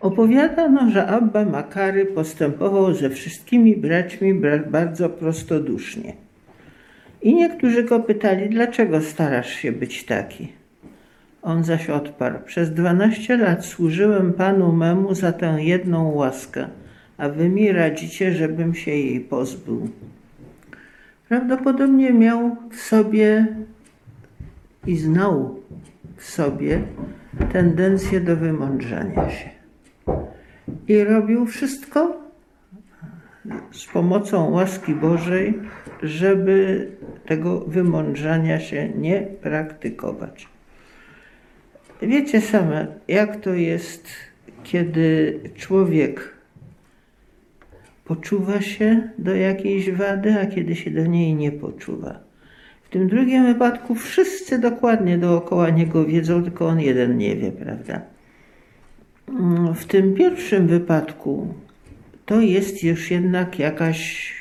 Opowiadano, że Abba Makary postępował ze wszystkimi braćmi bra- bardzo prostodusznie. I niektórzy go pytali, dlaczego starasz się być taki? On zaś odparł, przez dwanaście lat służyłem Panu memu za tę jedną łaskę, a wy mi radzicie, żebym się jej pozbył. Prawdopodobnie miał w sobie i znał w sobie tendencję do wymądrzania się. I robił wszystko z pomocą łaski Bożej, żeby tego wymądrzania się nie praktykować. Wiecie same, jak to jest, kiedy człowiek poczuwa się do jakiejś wady, a kiedy się do niej nie poczuwa. W tym drugim wypadku wszyscy dokładnie dookoła niego wiedzą, tylko on jeden nie wie, prawda? Mm, W tym pierwszym wypadku to jest już jednak jakaś,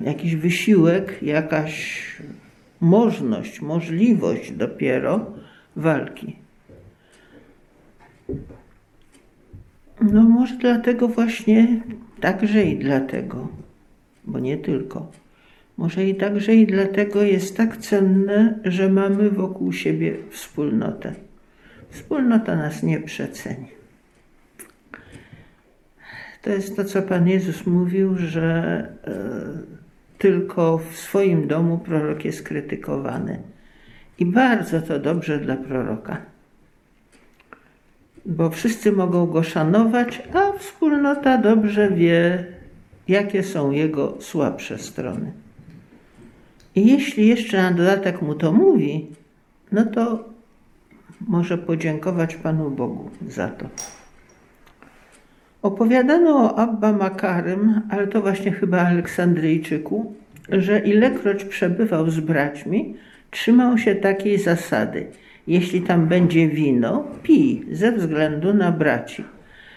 jakiś wysiłek, jakaś możność, możliwość dopiero walki. No może dlatego właśnie, także i dlatego, bo nie tylko. Może i także i dlatego jest tak cenne, że mamy wokół siebie wspólnotę. Wspólnota nas nie przeceni. To jest to, co Pan Jezus mówił, że e, tylko w swoim domu prorok jest krytykowany. I bardzo to dobrze dla proroka. Bo wszyscy mogą go szanować, a wspólnota dobrze wie, jakie są jego słabsze strony. I jeśli jeszcze na dodatek mu to mówi, no to może podziękować Panu Bogu za to. Opowiadano o Abba Makarym, ale to właśnie chyba Aleksandryjczyku, że ilekroć przebywał z braćmi, trzymał się takiej zasady. Jeśli tam będzie wino, pij ze względu na braci.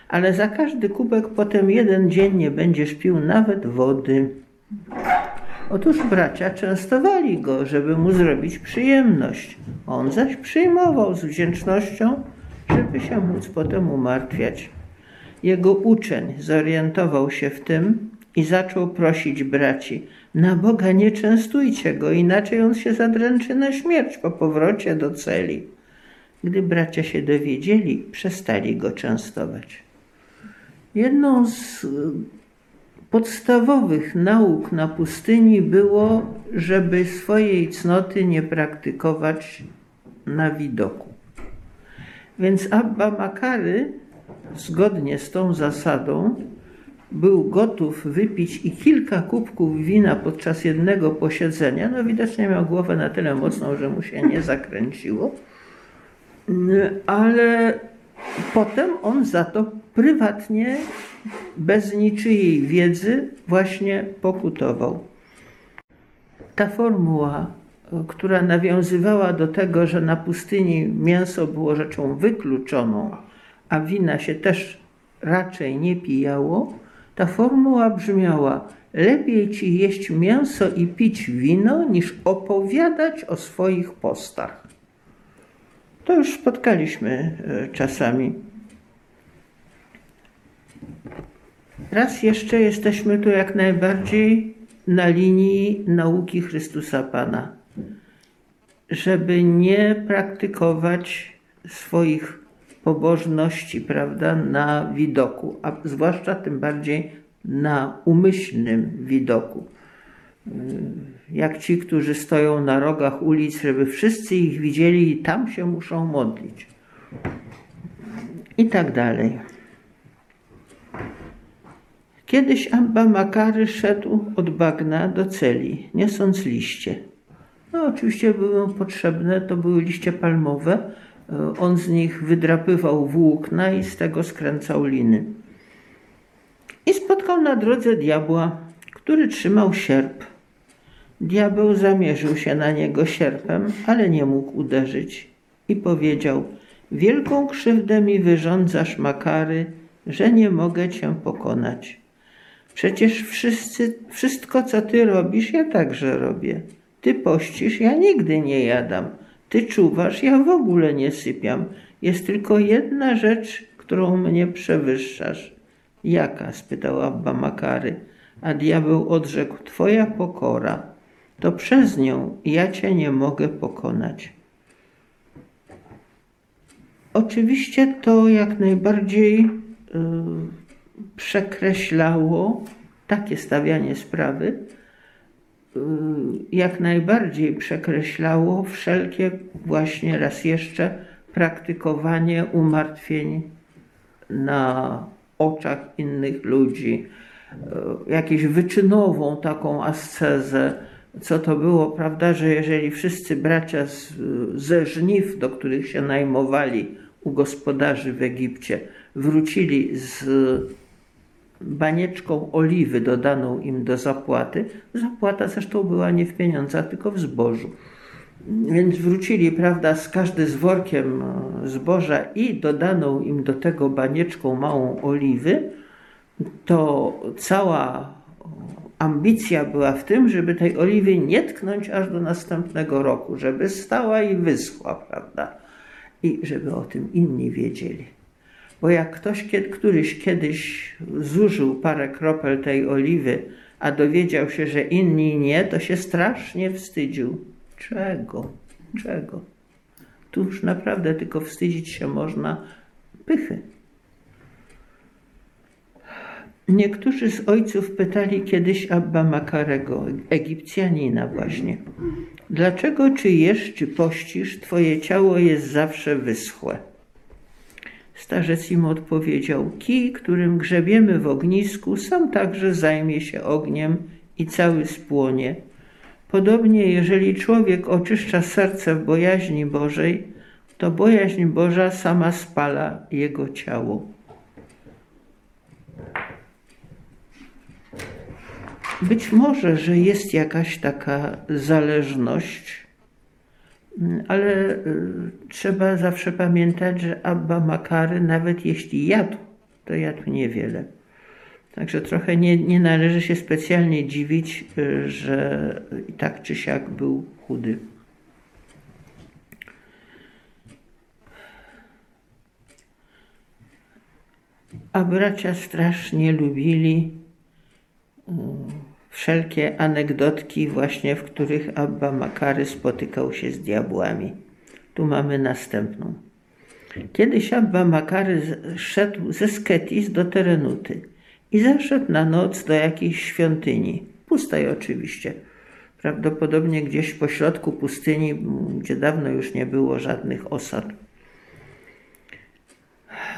Ale za każdy kubek potem jeden dzień nie będziesz pił nawet wody. Otóż bracia częstowali go, żeby mu zrobić przyjemność. On zaś przyjmował z wdzięcznością, żeby się móc potem umartwiać. Jego uczeń zorientował się w tym i zaczął prosić braci: Na Boga nie częstujcie go, inaczej on się zadręczy na śmierć po powrocie do celi. Gdy bracia się dowiedzieli, przestali go częstować. Jedną z podstawowych nauk na pustyni było, żeby swojej cnoty nie praktykować na widoku. Więc Abba Makary, zgodnie z tą zasadą, był gotów wypić i kilka kubków wina podczas jednego posiedzenia. No widocznie miał głowę na tyle mocną, że mu się nie zakręciło. Ale potem on za to prywatnie, bez niczyjej wiedzy, właśnie pokutował. Ta formuła, która nawiązywała do tego, że na pustyni mięso było rzeczą wykluczoną, a wina się też raczej nie pijało, ta formuła brzmiała: Lepiej ci jeść mięso i pić wino, niż opowiadać o swoich postach. To już spotkaliśmy e, czasami. Raz jeszcze jesteśmy tu jak najbardziej na linii nauki Chrystusa Pana, żeby nie praktykować swoich pobożności, prawda, na widoku, a zwłaszcza tym bardziej na umyślnym widoku. Jak ci, którzy stoją na rogach ulic, żeby wszyscy ich widzieli i tam się muszą modlić. I tak dalej. Kiedyś Abba Makary szedł od bagna do celi, niosąc liście. No, oczywiście były mu potrzebne, to były liście palmowe. On z nich wydrapywał włókna i z tego skręcał liny. I spotkał na drodze diabła, który trzymał sierp. Diabeł zamierzył się na niego sierpem, ale nie mógł uderzyć i powiedział: Wielką krzywdę mi wyrządzasz, Makary, że nie mogę cię pokonać. Przecież wszyscy, wszystko, co ty robisz, ja także robię. Ty pościsz, ja nigdy nie jadam. Ty czuwasz, ja w ogóle nie sypiam. Jest tylko jedna rzecz, którą mnie przewyższasz. Jaka? spytał Abba Makary. A diabeł odrzekł, twoja pokora. To przez nią ja cię nie mogę pokonać. Oczywiście to jak najbardziej y, przekreślało takie stawianie sprawy, y, jak najbardziej przekreślało wszelkie właśnie raz jeszcze praktykowanie umartwień na oczach innych ludzi, y, jakąś wyczynową taką ascezę, co to było, prawda, że jeżeli wszyscy bracia z, ze żniw, do których się najmowali u gospodarzy w Egipcie, wrócili z banieczką oliwy dodaną im do zapłaty, zapłata zresztą była nie w pieniądzach, tylko w zbożu. Więc wrócili, prawda, z każdy z workiem zboża i dodaną im do tego banieczką małą oliwy, to cała ambicja była w tym, żeby tej oliwy nie tknąć aż do następnego roku, żeby stała i wyschła, prawda? I żeby o tym inni wiedzieli. Bo jak ktoś któryś kiedyś zużył parę kropel tej oliwy, a dowiedział się, że inni nie, to się strasznie wstydził. Czego? Czego? Tu już naprawdę tylko wstydzić się można pychy. Niektórzy z ojców pytali kiedyś Abba Makarego, Egipcjanina właśnie, dlaczego czy jesz, czy pościsz, twoje ciało jest zawsze wyschłe? Starzec im odpowiedział, kij, którym grzebiemy w ognisku, sam także zajmie się ogniem i cały spłonie. Podobnie, jeżeli człowiek oczyszcza serce w bojaźni Bożej, to bojaźń Boża sama spala jego ciało. Być może, że jest jakaś taka zależność, ale y, trzeba zawsze pamiętać, że Abba Makary, nawet jeśli jadł, to jadł niewiele. Także trochę nie, nie należy się specjalnie dziwić, y, że i tak czy siak był chudy. A bracia strasznie lubili wszelkie anegdotki właśnie, w których Abba Makary spotykał się z diabłami. Tu mamy następną. Kiedyś Abba Makary szedł ze Sketis do Terenuty i zaszedł na noc do jakiejś świątyni, pustej oczywiście, prawdopodobnie gdzieś po środku pustyni, gdzie dawno już nie było żadnych osad.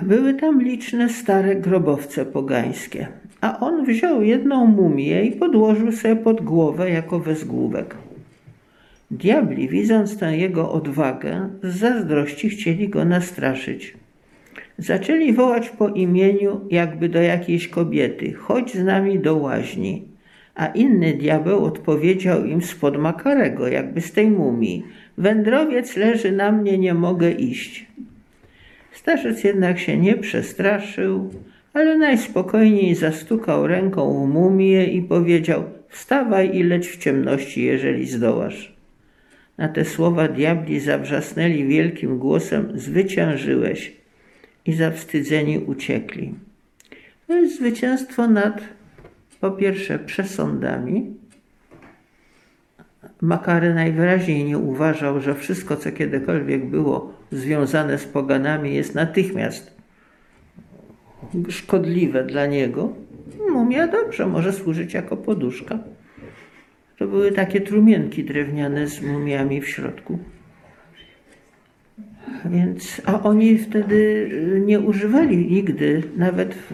Były tam liczne stare grobowce pogańskie, a on wziął jedną mumię i podłożył sobie pod głowę jako wezgłówek. Diabli, widząc tę jego odwagę, z zazdrości chcieli go nastraszyć. Zaczęli wołać po imieniu, jakby do jakiejś kobiety: chodź z nami do łaźni. A inny diabeł odpowiedział im spod makarego, jakby z tej mumii: Wędrowiec leży na mnie, nie mogę iść. Starzec jednak się nie przestraszył, ale najspokojniej zastukał ręką w mumię i powiedział: Wstawaj i leć w ciemności, jeżeli zdołasz. Na te słowa diabli zawrzasnęli wielkim głosem: Zwyciężyłeś! I zawstydzeni uciekli. To jest zwycięstwo nad, po pierwsze, przesądami. Makary najwyraźniej nie uważał, że wszystko, co kiedykolwiek było związane z poganami, jest natychmiast szkodliwe dla niego, mumia dobrze może służyć jako poduszka. To były takie trumienki drewniane z mumiami w środku. Więc, a oni wtedy nie używali nigdy, nawet w,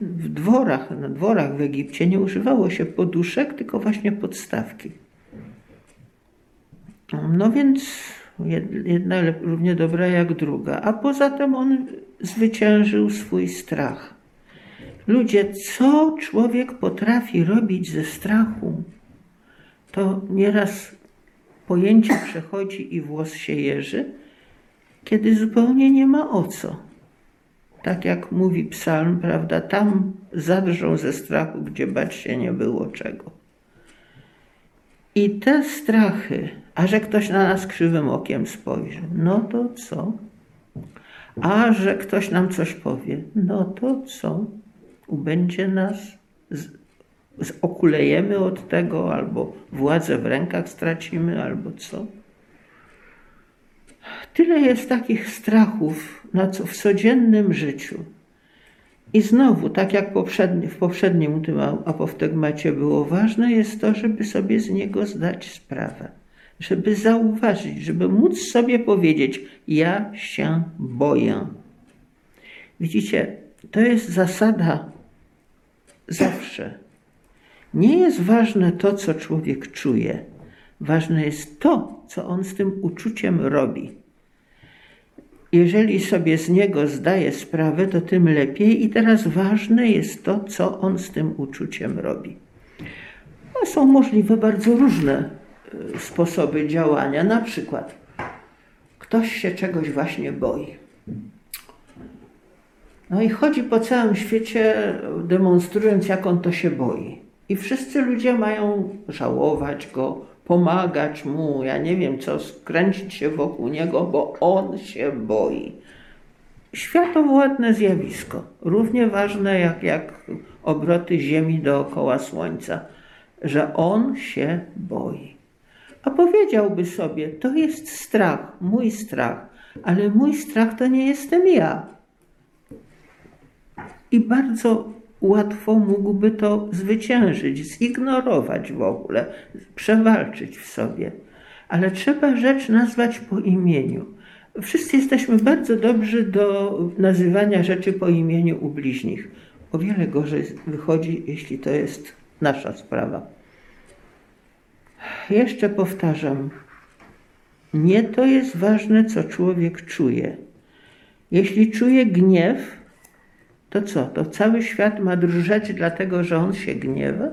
w dworach, na dworach w Egipcie nie używało się poduszek, tylko właśnie podstawki. No więc jedna równie dobra jak druga. A poza tym on zwyciężył swój strach. Ludzie, co człowiek potrafi robić ze strachu, to nieraz pojęcie przechodzi i włos się jeży, kiedy zupełnie nie ma o co. Tak jak mówi psalm, prawda, tam zadrżą ze strachu, gdzie bać się nie było czego. I te strachy, a że ktoś na nas krzywym okiem spojrzy, no to co? A że ktoś nam coś powie, no to co? Ubędzie nas, z, z okulejemy od tego, albo władzę w rękach stracimy, albo co? Tyle jest takich strachów na co w codziennym życiu. I znowu, tak jak poprzedni, w poprzednim tym apoftegmacie było, ważne jest to, żeby sobie z niego zdać sprawę, żeby zauważyć, żeby móc sobie powiedzieć: Ja się boję. Widzicie, to jest zasada zawsze. Nie jest ważne to, co człowiek czuje, ważne jest to, co on z tym uczuciem robi. Jeżeli sobie z niego zdaje sprawę, to tym lepiej. I teraz ważne jest to, co on z tym uczuciem robi. No, są możliwe bardzo różne sposoby działania. Na przykład, ktoś się czegoś właśnie boi. No i chodzi po całym świecie, demonstrując, jak on to się boi. I wszyscy ludzie mają żałować go, pomagać mu, ja nie wiem co, skręcić się wokół niego, bo on się boi. Światowładne zjawisko, równie ważne jak, jak obroty Ziemi dookoła Słońca, że on się boi. A powiedziałby sobie, to jest strach, mój strach, ale mój strach to nie jestem ja. I bardzo łatwo mógłby to zwyciężyć, zignorować w ogóle, przewalczyć w sobie. Ale trzeba rzecz nazwać po imieniu. Wszyscy jesteśmy bardzo dobrzy do nazywania rzeczy po imieniu u bliźnich. O wiele gorzej wychodzi, jeśli to jest nasza sprawa. Jeszcze powtarzam, nie to jest ważne, co człowiek czuje. Jeśli czuje gniew, to co? To cały świat ma drżeć dlatego, że on się gniewa?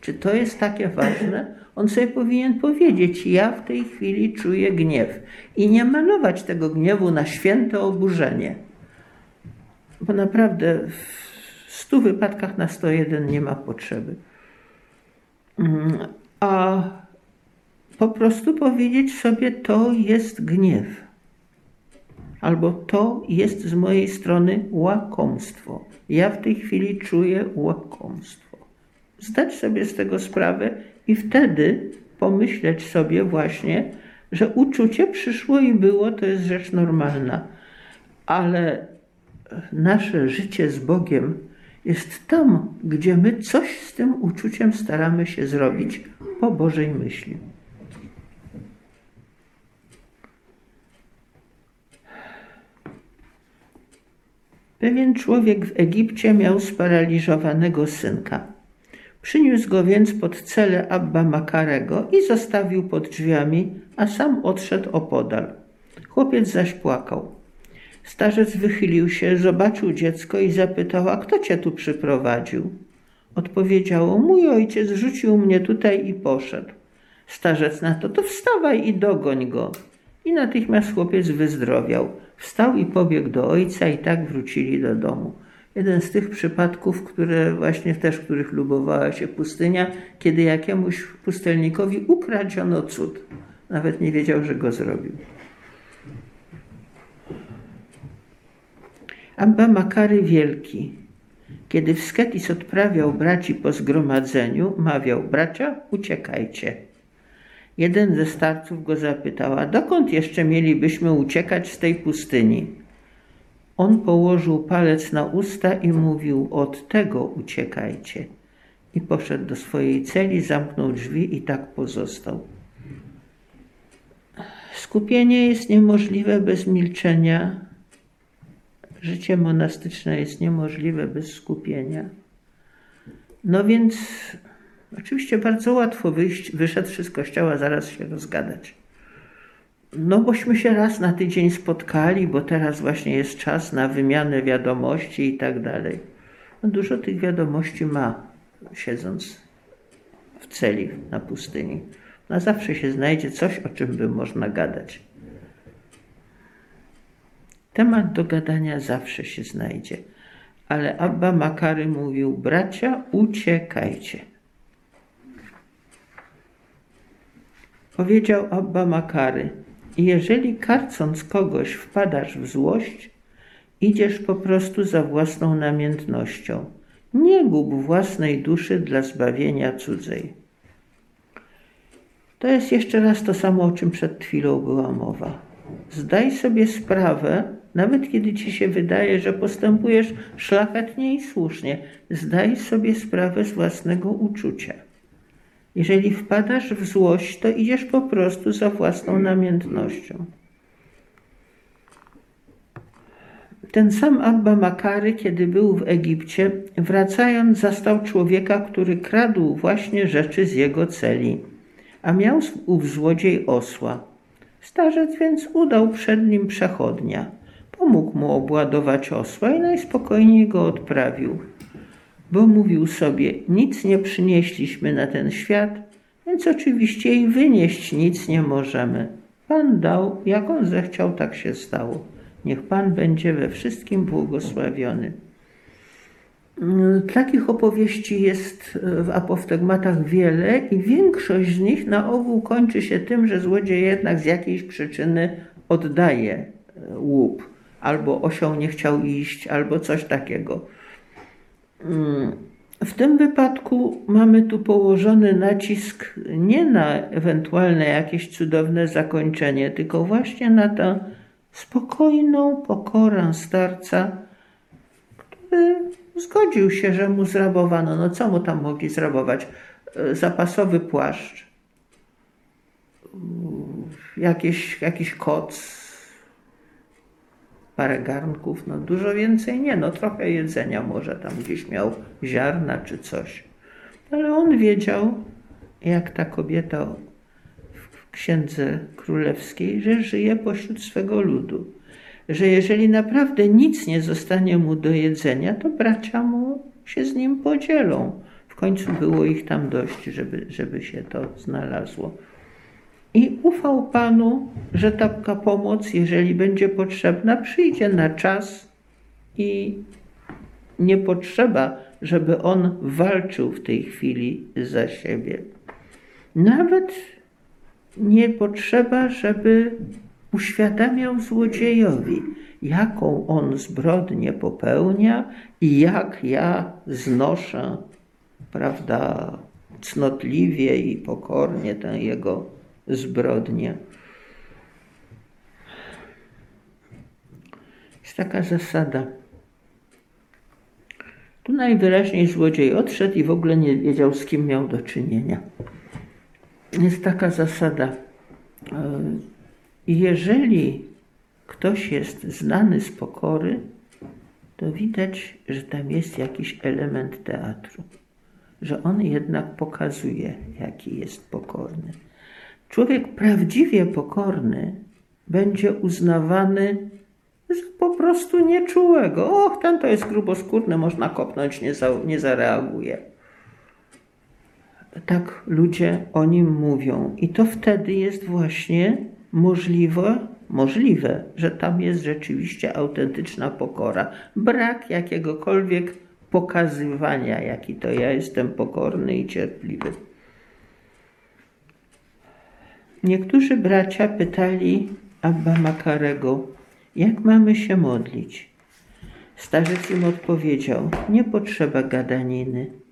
Czy to jest takie ważne? On sobie powinien powiedzieć: Ja w tej chwili czuję gniew. I nie malować tego gniewu na święte oburzenie. Bo naprawdę w stu wypadkach na 101 nie ma potrzeby. A po prostu powiedzieć sobie: To jest gniew albo to jest z mojej strony łakomstwo. Ja w tej chwili czuję łakomstwo. Zdać sobie z tego sprawę i wtedy pomyśleć sobie właśnie, że uczucie przyszło i było, to jest rzecz normalna, ale nasze życie z Bogiem jest tam, gdzie my coś z tym uczuciem staramy się zrobić po Bożej myśli. Pewien człowiek w Egipcie miał sparaliżowanego synka. Przyniósł go więc pod cele Abba Makarego i zostawił pod drzwiami, a sam odszedł opodal. Chłopiec zaś płakał. Starzec wychylił się, zobaczył dziecko i zapytał, a kto cię tu przyprowadził? Odpowiedziało, mój ojciec rzucił mnie tutaj i poszedł. Starzec na to, to wstawaj i dogoń go. I natychmiast chłopiec wyzdrowiał. Wstał i pobiegł do ojca i tak wrócili do domu. Jeden z tych przypadków, które właśnie też, których lubowała się pustynia, kiedy jakiemuś pustelnikowi ukradziono cud. Nawet nie wiedział, że go zrobił. Abba Makary Wielki, kiedy w Sketis odprawiał braci po zgromadzeniu, mawiał: Bracia, uciekajcie. Jeden ze starców go zapytał, a dokąd jeszcze mielibyśmy uciekać z tej pustyni? On położył palec na usta i mówił, od tego uciekajcie. I poszedł do swojej celi, zamknął drzwi i tak pozostał. Skupienie jest niemożliwe bez milczenia. Życie monastyczne jest niemożliwe bez skupienia. No więc Oczywiście bardzo łatwo wyjść, wyszedłszy z kościoła, zaraz się rozgadać. No bośmy się raz na tydzień spotkali, bo teraz właśnie jest czas na wymianę wiadomości i tak dalej. No dużo tych wiadomości ma, siedząc w celi na pustyni. Na zawsze się znajdzie coś, o czym by można gadać. Temat do gadania zawsze się znajdzie. Ale Abba Makary mówił, bracia, uciekajcie. Powiedział Abba Makary, jeżeli karcąc kogoś wpadasz w złość, Idziesz po prostu za własną namiętnością. Nie gub własnej duszy dla zbawienia cudzej. To jest jeszcze raz to samo, o czym przed chwilą była mowa. Zdaj sobie sprawę, nawet kiedy ci się wydaje, że postępujesz szlachetnie i słusznie, zdaj sobie sprawę z własnego uczucia. Jeżeli wpadasz w złość, to idziesz po prostu za własną namiętnością. Ten sam Abba Makary, kiedy był w Egipcie, wracając, zastał człowieka, który kradł właśnie rzeczy z jego celi, a miał ów złodziej osła. Starzec więc udał przed nim przechodnia. Pomógł mu obładować osła i najspokojniej go odprawił, bo mówił sobie: Nic nie przynieśliśmy na ten świat, więc oczywiście i wynieść nic nie możemy. Pan dał, jak on zechciał, tak się stało. Niech Pan będzie we wszystkim błogosławiony. Takich opowieści jest w apoftegmatach wiele i większość z nich na ogół kończy się tym, że złodziej jednak z jakiejś przyczyny oddaje łup, albo osioł nie chciał iść, albo coś takiego. W tym wypadku mamy tu położony nacisk nie na ewentualne jakieś cudowne zakończenie, tylko właśnie na tę spokojną pokorę starca, który zgodził się, że mu zrabowano. No co mu tam mogli zrabować? E, zapasowy płaszcz, jakieś, jakiś koc, parę garnków, no dużo więcej nie, no trochę jedzenia może tam gdzieś miał ziarna czy coś. Ale on wiedział, jak ta kobieta księdze królewskiej, że żyje pośród swego ludu. Że jeżeli naprawdę nic nie zostanie mu do jedzenia, to bracia mu się z nim podzielą. W końcu było ich tam dość, żeby, żeby się to znalazło. I ufał Panu, że taka pomoc, jeżeli będzie potrzebna, przyjdzie na czas i nie potrzeba, żeby on walczył w tej chwili za siebie. Nawet nie potrzeba, żeby uświadamiał złodziejowi, jaką on zbrodnię popełnia i jak ja znoszę, prawda, cnotliwie i pokornie tę jego zbrodnię. Jest taka zasada. Tu najwyraźniej złodziej odszedł i w ogóle nie wiedział, z kim miał do czynienia jest taka zasada. E, jeżeli ktoś jest znany z pokory, to widać, że tam jest jakiś element teatru, że on jednak pokazuje, jaki jest pokorny. Człowiek prawdziwie pokorny będzie uznawany za po prostu nieczułego. Och, ten to jest gruboskórny, można kopnąć, nie, za, nie zareaguje tak ludzie o nim mówią. I to wtedy jest właśnie możliwe, możliwe, że tam jest rzeczywiście autentyczna pokora. Brak jakiegokolwiek pokazywania, jaki to ja jestem pokorny i cierpliwy. Niektórzy bracia pytali Abba Makarego, jak mamy się modlić. Starzec im odpowiedział, nie potrzeba gadaniny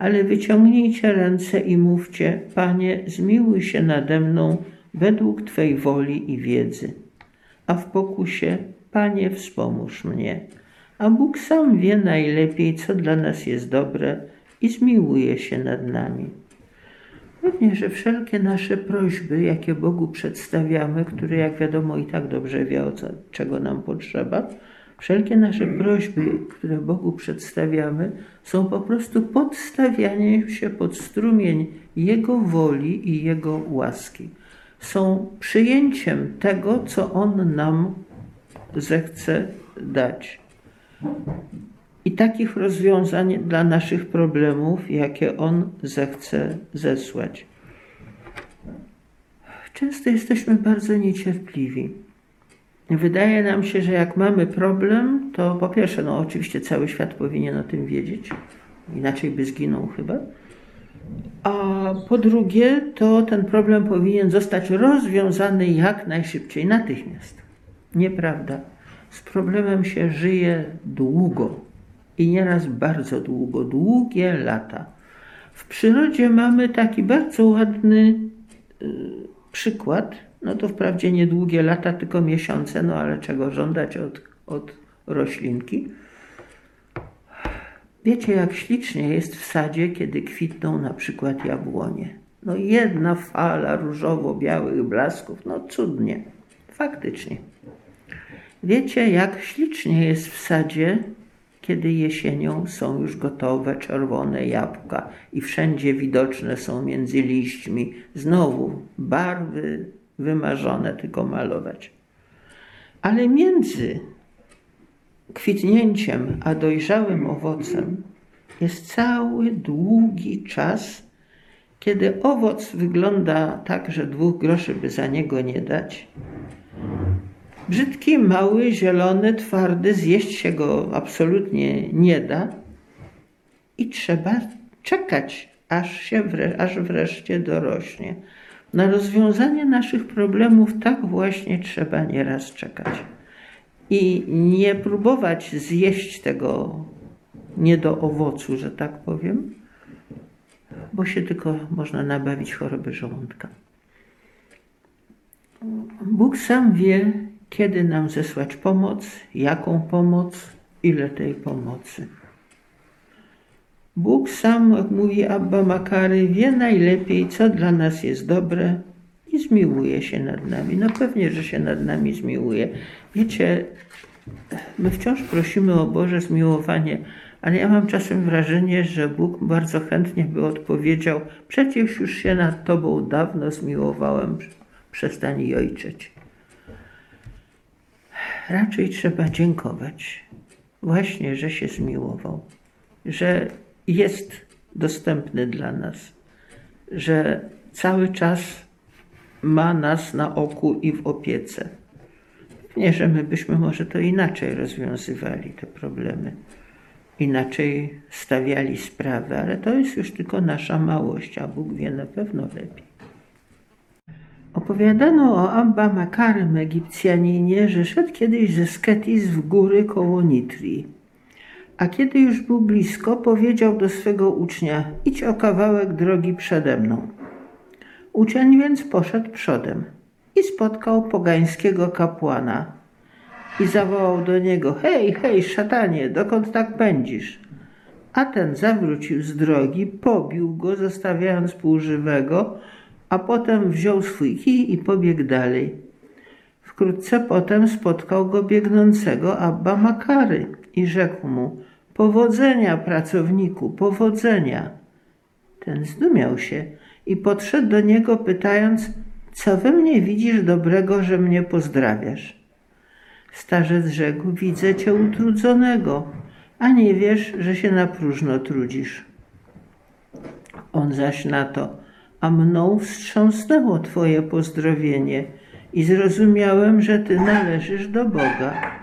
ale wyciągnijcie ręce i mówcie: Panie, zmiłuj się nade mną według Twej woli i wiedzy. A w pokusie, Panie, wspomóż mnie. A Bóg sam wie najlepiej, co dla nas jest dobre i zmiłuje się nad nami. Pewnie, że wszelkie nasze prośby, jakie Bogu przedstawiamy, który jak wiadomo i tak dobrze wie, o co, czego nam potrzeba, Wszelkie nasze prośby, które Bogu przedstawiamy, są po prostu podstawianiem się pod strumień Jego woli i Jego łaski. Są przyjęciem tego, co On nam zechce dać. I takich rozwiązań dla naszych problemów, jakie On zechce zesłać. Często jesteśmy bardzo niecierpliwi. Wydaje nam się, że jak mamy problem, to po pierwsze, no oczywiście cały świat powinien o tym wiedzieć, inaczej by zginął chyba. A po drugie, to ten problem powinien zostać rozwiązany jak najszybciej, natychmiast. Nieprawda. Z problemem się żyje długo i nieraz bardzo długo, długie lata. W przyrodzie mamy taki bardzo ładny y, przykład. No to wprawdzie nie długie lata, tylko miesiące, no ale czego żądać od, od roślinki? Wiecie, jak ślicznie jest w sadzie, kiedy kwitną na przykład jabłonie. No jedna fala różowo-białych blasków, no cudnie, faktycznie. Wiecie, jak ślicznie jest w sadzie, kiedy jesienią są już gotowe czerwone jabłka i wszędzie widoczne są między liśćmi znowu barwy wymarzone, tylko malować. Ale między kwitnięciem a dojrzałym owocem jest cały długi czas, kiedy owoc wygląda tak, że dwóch groszy by za niego nie dać. Brzydki, mały, zielony, twardy, zjeść się go absolutnie nie da i trzeba czekać, aż, się wre, aż wreszcie dorośnie. Na rozwiązanie naszych problemów tak właśnie trzeba nieraz czekać i nie próbować zjeść tego nie do owocu, że tak powiem, bo się tylko można nabawić choroby żołądka. Bóg sam wie, kiedy nam zesłać pomoc, jaką pomoc, ile tej pomocy. Bóg sam, jak mówi Abba Makary, wie najlepiej, co dla nas jest dobre i zmiłuje się nad nami. No pewnie, że się nad nami zmiłuje. Wiecie, my wciąż prosimy o Boże zmiłowanie, ale ja mam czasem wrażenie, że Bóg bardzo chętnie by odpowiedział: Przecież już się nad Tobą dawno zmiłowałem, przestań jojczeć. Raczej trzeba dziękować, właśnie, że się zmiłował, że jest dostępny dla nas, że cały czas ma nas na oku i w opiece. Nie, że my byśmy może to inaczej rozwiązywali te problemy, inaczej stawiali sprawy, ale to jest już tylko nasza małość, a Bóg wie na pewno lepiej. Opowiadano o Abba Makarym Egipcjaninie, że szedł kiedyś ze Sketis w góry koło Nitri. A kiedy już był blisko, powiedział do swego ucznia: Idź o kawałek drogi przede mną. Uczeń więc poszedł przodem i spotkał pogańskiego kapłana i zawołał do niego: Hej, hej, szatanie, dokąd tak pędzisz? A ten zawrócił z drogi, pobił go, zostawiając półżywego, a potem wziął swój kij i pobiegł dalej. Wkrótce potem spotkał go biegnącego Abba Makary i rzekł mu: Powodzenia, pracowniku, powodzenia. Ten zdumiał się i podszedł do niego, pytając: Co we mnie widzisz dobrego, że mnie pozdrawiasz? Starzec rzekł: Widzę cię utrudzonego, a nie wiesz, że się na próżno trudzisz. On zaś na to: A mną wstrząsnęło twoje pozdrowienie i zrozumiałem, że ty należysz do Boga.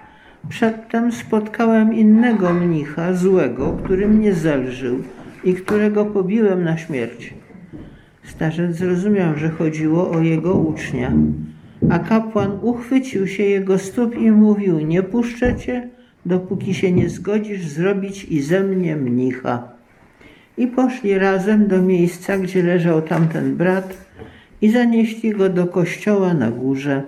Przedtem spotkałem innego mnicha, złego, który mnie zelżył i którego pobiłem na śmierć. Starzec zrozumiał, że chodziło o jego ucznia, a kapłan uchwycił się jego stóp i mówił: Nie puszczę cię, dopóki się nie zgodzisz zrobić i ze mnie mnicha. I poszli razem do miejsca, gdzie leżał tamten brat, i zanieśli go do kościoła na górze.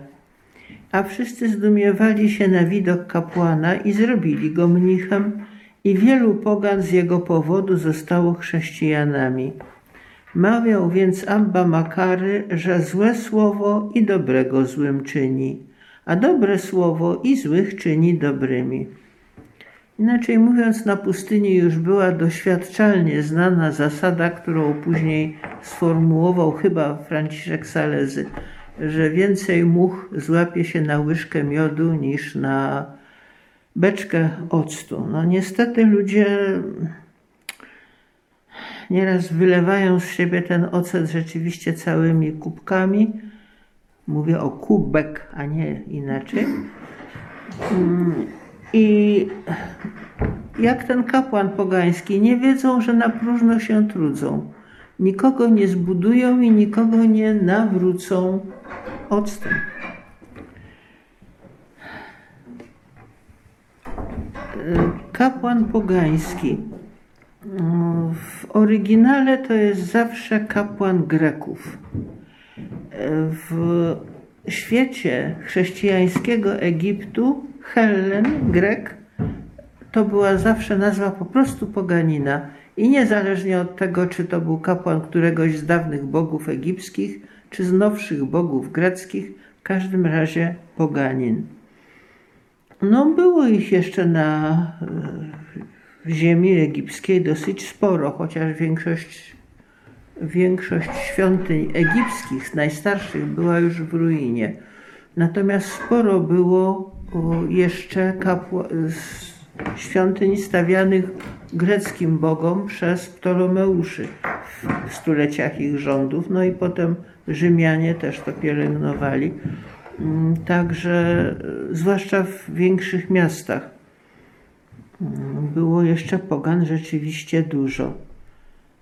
A wszyscy zdumiewali się na widok kapłana i zrobili go mnichem, i wielu pogan z jego powodu zostało chrześcijanami. Mawiał więc Abba Makary, że złe słowo i dobrego złym czyni, a dobre słowo i złych czyni dobrymi. Inaczej mówiąc, na pustyni już była doświadczalnie znana zasada, którą później sformułował chyba Franciszek Salezy, że więcej much złapie się na łyżkę miodu niż na beczkę octu. No niestety ludzie nieraz wylewają z siebie ten ocet rzeczywiście całymi kubkami. Mówię o kubek, a nie inaczej. Mm, I jak ten kapłan pogański, nie wiedzą, że na próżno się trudzą. Nikogo nie zbudują i nikogo nie nawrócą octem. kapłan pogański. W oryginale to jest zawsze kapłan Greków. W świecie chrześcijańskiego Egiptu Hellen, Grek, to była zawsze nazwa po prostu poganina. I niezależnie od tego, czy to był kapłan któregoś z dawnych bogów egipskich, czy z nowszych bogów greckich, w każdym razie poganin. No, było ich jeszcze na w ziemi egipskiej dosyć sporo, chociaż większość, większość świątyń egipskich, najstarszych, była już w ruinie. Natomiast sporo było jeszcze kapła, świątyń stawianych greckim bogom przez Ptolomeuszy w stuleciach ich rządów. No i potem Rzymianie też to pielęgnowali. Mm, także, zwłaszcza w większych miastach, mm, było jeszcze pogan rzeczywiście dużo.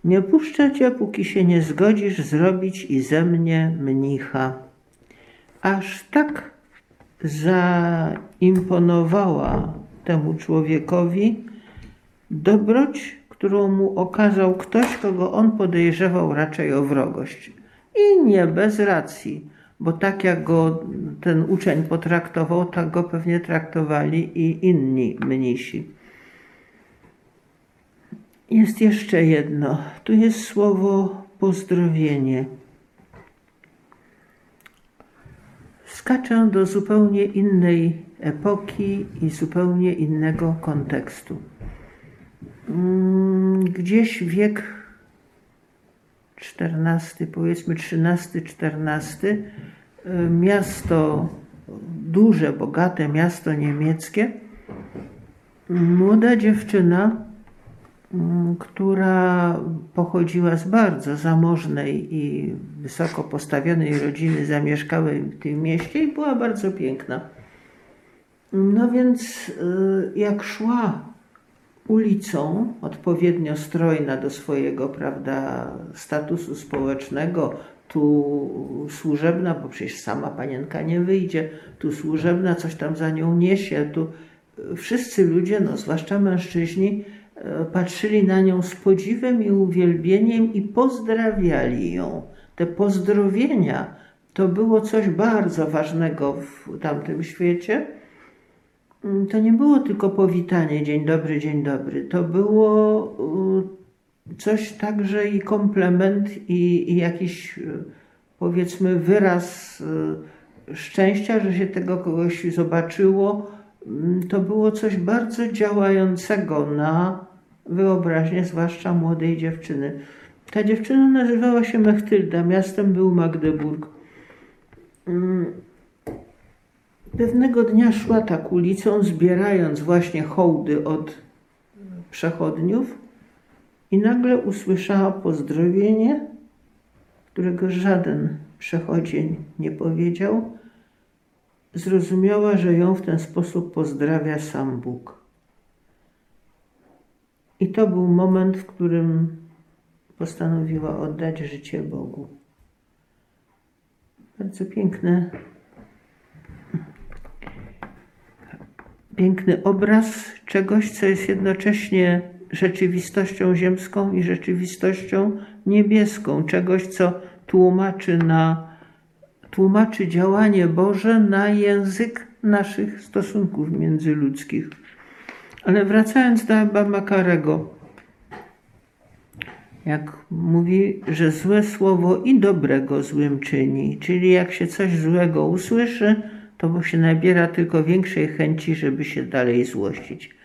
Nie puszczę cię, póki się nie zgodzisz zrobić i ze mnie mnicha. Aż tak zaimponowała temu człowiekowi dobroć, którą mu okazał ktoś, kogo on podejrzewał raczej o wrogość. I nie bez racji, bo tak jak go ten uczeń potraktował, tak go pewnie traktowali i inni mnisi. Jest jeszcze jedno. Tu jest słowo pozdrowienie. Skaczę do zupełnie innej epoki i zupełnie innego kontekstu. Mm, gdzieś wiek XIV, powiedzmy XIII-XIV, y, miasto, duże, bogate miasto niemieckie, młoda dziewczyna, która pochodziła z bardzo zamożnej i wysoko postawionej rodziny, zamieszkała w tym mieście i była bardzo piękna. No więc y, jak szła ulicą, odpowiednio strojna do swojego prawda, statusu społecznego, tu służebna, bo przecież sama panienka nie wyjdzie, tu służebna coś tam za nią niesie, tu wszyscy ludzie, no zwłaszcza mężczyźni, patrzyli na nią z podziwem i uwielbieniem i pozdrawiali ją. Te pozdrowienia to było coś bardzo ważnego w tamtym świecie Mm, to nie było tylko powitanie, dzień dobry, dzień dobry. To było y, coś także i komplement, i, i jakiś y, powiedzmy wyraz y, szczęścia, że się tego kogoś zobaczyło. Mm, to było coś bardzo działającego na wyobraźnię, zwłaszcza młodej dziewczyny. Ta dziewczyna nazywała się Mechtylda, miastem był Magdeburg. Mm, Pewnego dnia szła tak ulicą, zbierając właśnie hołdy od przechodniów i nagle usłyszała pozdrowienie, którego żaden przechodzień nie powiedział. Zrozumiała, że ją w ten sposób pozdrawia sam Bóg. I to był moment, w którym postanowiła oddać życie Bogu. Bardzo piękne piękny obraz czegoś, co jest jednocześnie rzeczywistością ziemską i rzeczywistością niebieską, czegoś, co tłumaczy, na, tłumaczy działanie Boże na język naszych stosunków międzyludzkich. Ale wracając do Abba Makarego, jak mówi, że złe słowo i dobrego złym czyni, czyli jak się coś złego usłyszy, to mu się nabiera tylko większej chęci, żeby się dalej złościć.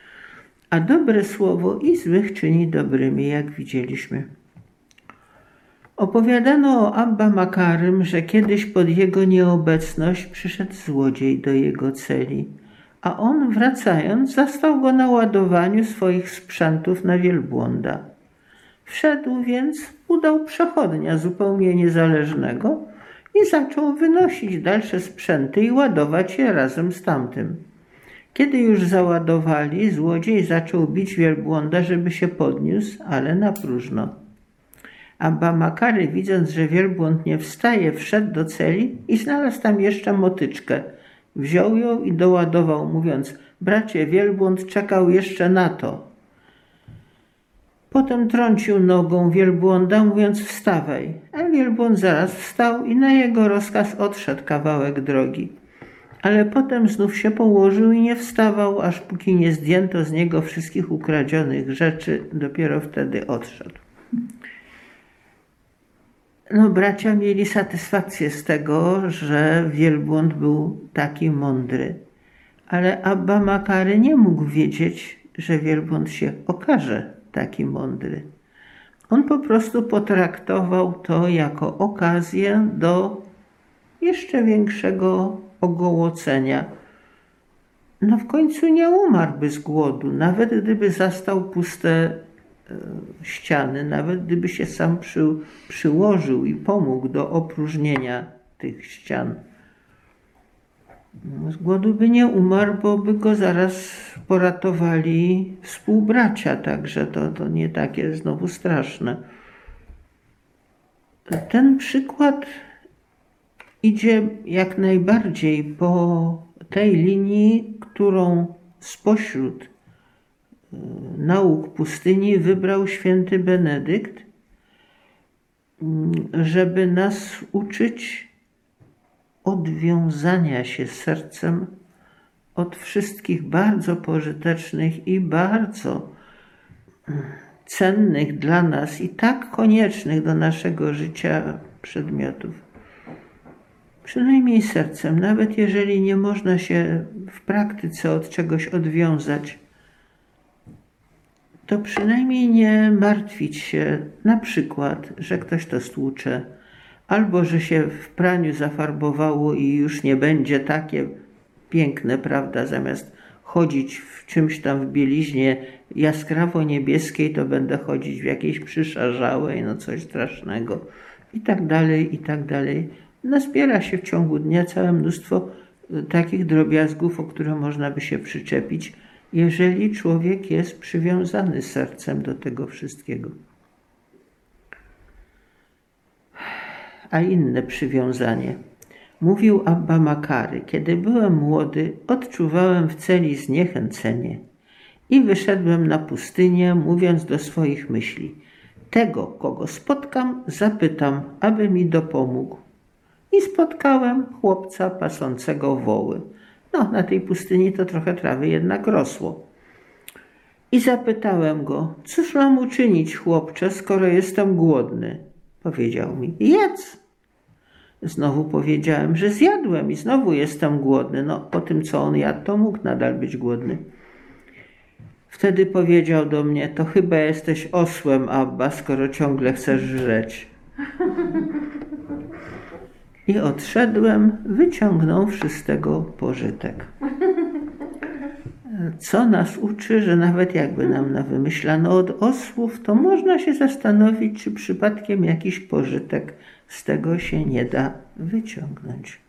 A dobre słowo i złych czyni dobrymi, jak widzieliśmy. Opowiadano o Abba Makarym, że kiedyś pod jego nieobecność przyszedł złodziej do jego celi, a on wracając zastał go na ładowaniu swoich sprzętów na wielbłąda. Wszedł więc, udał przechodnia zupełnie niezależnego, i zaczął wynosić dalsze sprzęty i ładować je razem z tamtym. Kiedy już załadowali, złodziej zaczął bić wielbłąda, żeby się podniósł, ale na próżno. Abba Makary, widząc, że wielbłąd nie wstaje, wszedł do celi i znalazł tam jeszcze motyczkę. Wziął ją i doładował, mówiąc: Bracie wielbłąd czekał jeszcze na to. Potem trącił nogą wielbłąda, mówiąc wstawaj. A wielbłąd zaraz wstał i na jego rozkaz odszedł kawałek drogi. Ale potem znów się położył i nie wstawał, aż póki nie zdjęto z niego wszystkich ukradzionych rzeczy, dopiero wtedy odszedł. No, bracia mieli satysfakcję z tego, że wielbłąd był taki mądry. Ale Abba Makary nie mógł wiedzieć, że wielbłąd się okaże taki mądry. On po prostu potraktował to jako okazję do jeszcze większego ogołocenia. No w końcu nie umarłby z głodu, nawet gdyby zastał puste ściany, nawet gdyby się sam przy, przyłożył i pomógł do opróżnienia tych ścian. Z głodu by nie umarł, bo by go zaraz poratowali współbracia, także to, to nie takie znowu straszne. Ten przykład idzie jak najbardziej po tej linii, którą spośród nauk pustyni wybrał święty Benedykt, mm, żeby nas uczyć odwiązania się sercem od wszystkich bardzo pożytecznych i bardzo mm, cennych dla nas i tak koniecznych do naszego życia przedmiotów. Przynajmniej sercem, nawet jeżeli nie można się w praktyce od czegoś odwiązać, to przynajmniej nie martwić się na przykład, że ktoś to stłucze, albo że się w praniu zafarbowało i już nie będzie takie piękne, prawda, zamiast chodzić w czymś tam w bieliźnie jaskrawo niebieskiej, to będę chodzić w jakiejś przyszarzałej, no coś strasznego i tak dalej, i tak dalej. Nazbiera się w ciągu dnia całe mnóstwo y, takich drobiazgów, o które można by się przyczepić, jeżeli człowiek jest przywiązany sercem do tego wszystkiego. A inne przywiązanie. Mówił Abba Makary, kiedy byłem młody, odczuwałem w celi zniechęcenie i wyszedłem na pustynię, mówiąc do swoich myśli: Tego, kogo spotkam, zapytam, aby mi dopomógł i spotkałem chłopca pasącego woły. No, na tej pustyni to trochę trawy jednak rosło. I zapytałem go, cóż mam uczynić, chłopcze, skoro jestem głodny? Powiedział mi, jedz. Znowu powiedziałem, że zjadłem i znowu jestem głodny. No, po tym, co on jadł, to mógł nadal być głodny. Wtedy powiedział do mnie, to chyba jesteś osłem, Abba, skoro ciągle chcesz żreć. I odszedłem, wyciągnąwszy z tego pożytek. Co nas uczy, że nawet jakby nam nawymyślano od osłów, to można się zastanowić, czy przypadkiem jakiś pożytek z tego się nie da wyciągnąć.